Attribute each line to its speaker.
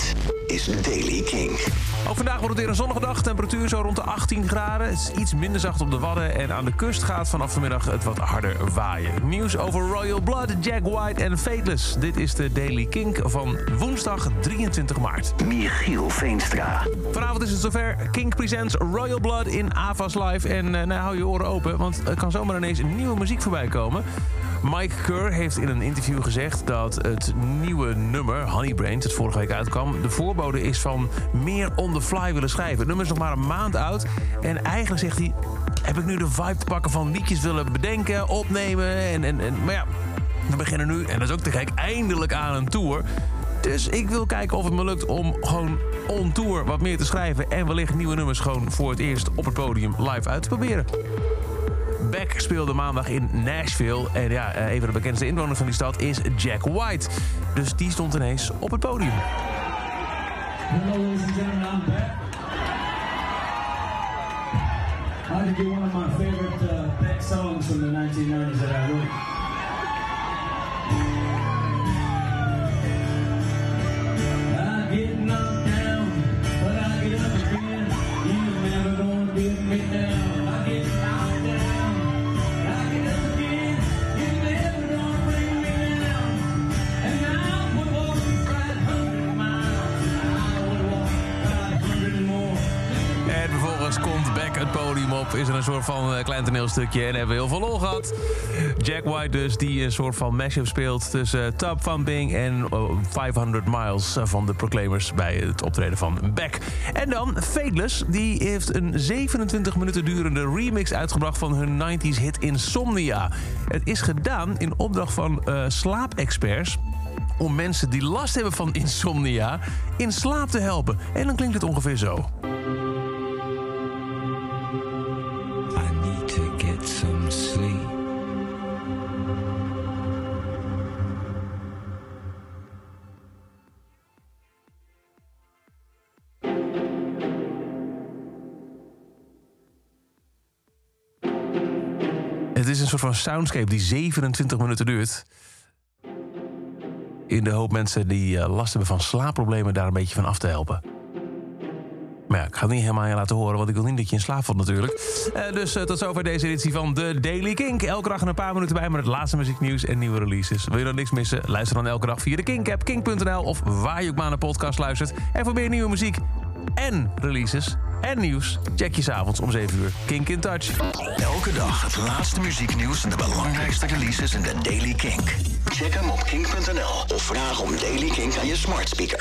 Speaker 1: Dit is Daily King.
Speaker 2: Ook vandaag wordt het weer een zonnige dag. Temperatuur zo rond de 18 graden. Het is iets minder zacht op de Wadden. En aan de kust gaat vanaf vanmiddag het wat harder waaien. Nieuws over Royal Blood, Jack White en Fateless. Dit is de Daily Kink van woensdag 23 maart.
Speaker 1: Michiel Veenstra.
Speaker 2: Vanavond is het zover. Kink presents Royal Blood in Avas Live. En eh, nou, hou je oren open, want er kan zomaar ineens nieuwe muziek voorbij komen. Mike Kerr heeft in een interview gezegd dat het nieuwe nummer, Honeybrains, dat vorige week uitkwam, de voorbode is van meer on the fly willen schrijven. Het nummer is nog maar een maand oud. En eigenlijk zegt hij, heb ik nu de vibe te pakken van liedjes willen bedenken, opnemen. En, en, en, maar ja, we beginnen nu, en dat is ook te gek, eindelijk aan een tour. Dus ik wil kijken of het me lukt om gewoon on tour wat meer te schrijven... en wellicht nieuwe nummers gewoon voor het eerst op het podium live uit te proberen. Beck speelde maandag in Nashville. En ja, eh, een van de bekendste inwoners van die stad is Jack White. Dus die stond ineens op het podium.
Speaker 3: Hello, ladies and gentlemen, I'm to do one of my favorite uh, Beck songs from the 1990s that I wrote.
Speaker 2: Het podium op. Is er een soort van eh, klein toneelstukje. En hebben we heel veel lol gehad. Jack White dus, die een soort van mashup speelt... tussen uh, Top Thumping en eh, 500 Miles van de Proclaimers... bij het optreden van Beck. En dan Fateless. Die heeft een 27 minuten durende remix uitgebracht... van hun 90s hit Insomnia. Het is gedaan in opdracht van eh, slaapexperts om mensen die last hebben van insomnia in slaap te helpen. En dan klinkt het ongeveer zo. Het is een soort van soundscape die 27 minuten duurt. In de hoop mensen die eh, last hebben van slaapproblemen daar een beetje van af te helpen. Maar ja, ik ga het niet helemaal aan je laten horen, want ik wil niet dat je in slaap valt natuurlijk. Eh, dus eh, tot zover deze editie van de Daily Kink. Elke dag een paar minuten bij met het laatste muzieknieuws en nieuwe releases. Wil je dan niks missen? Luister dan elke dag via de Kink-app, kink.nl... of waar je ook maar naar podcast luistert. En voor meer nieuwe muziek en releases en nieuws... check je s'avonds om 7 uur Kink in Touch.
Speaker 1: Elke dag het laatste muzieknieuws en de belangrijkste releases in de Daily Kink. Check hem op kink.nl of vraag om Daily Kink aan je smart speaker.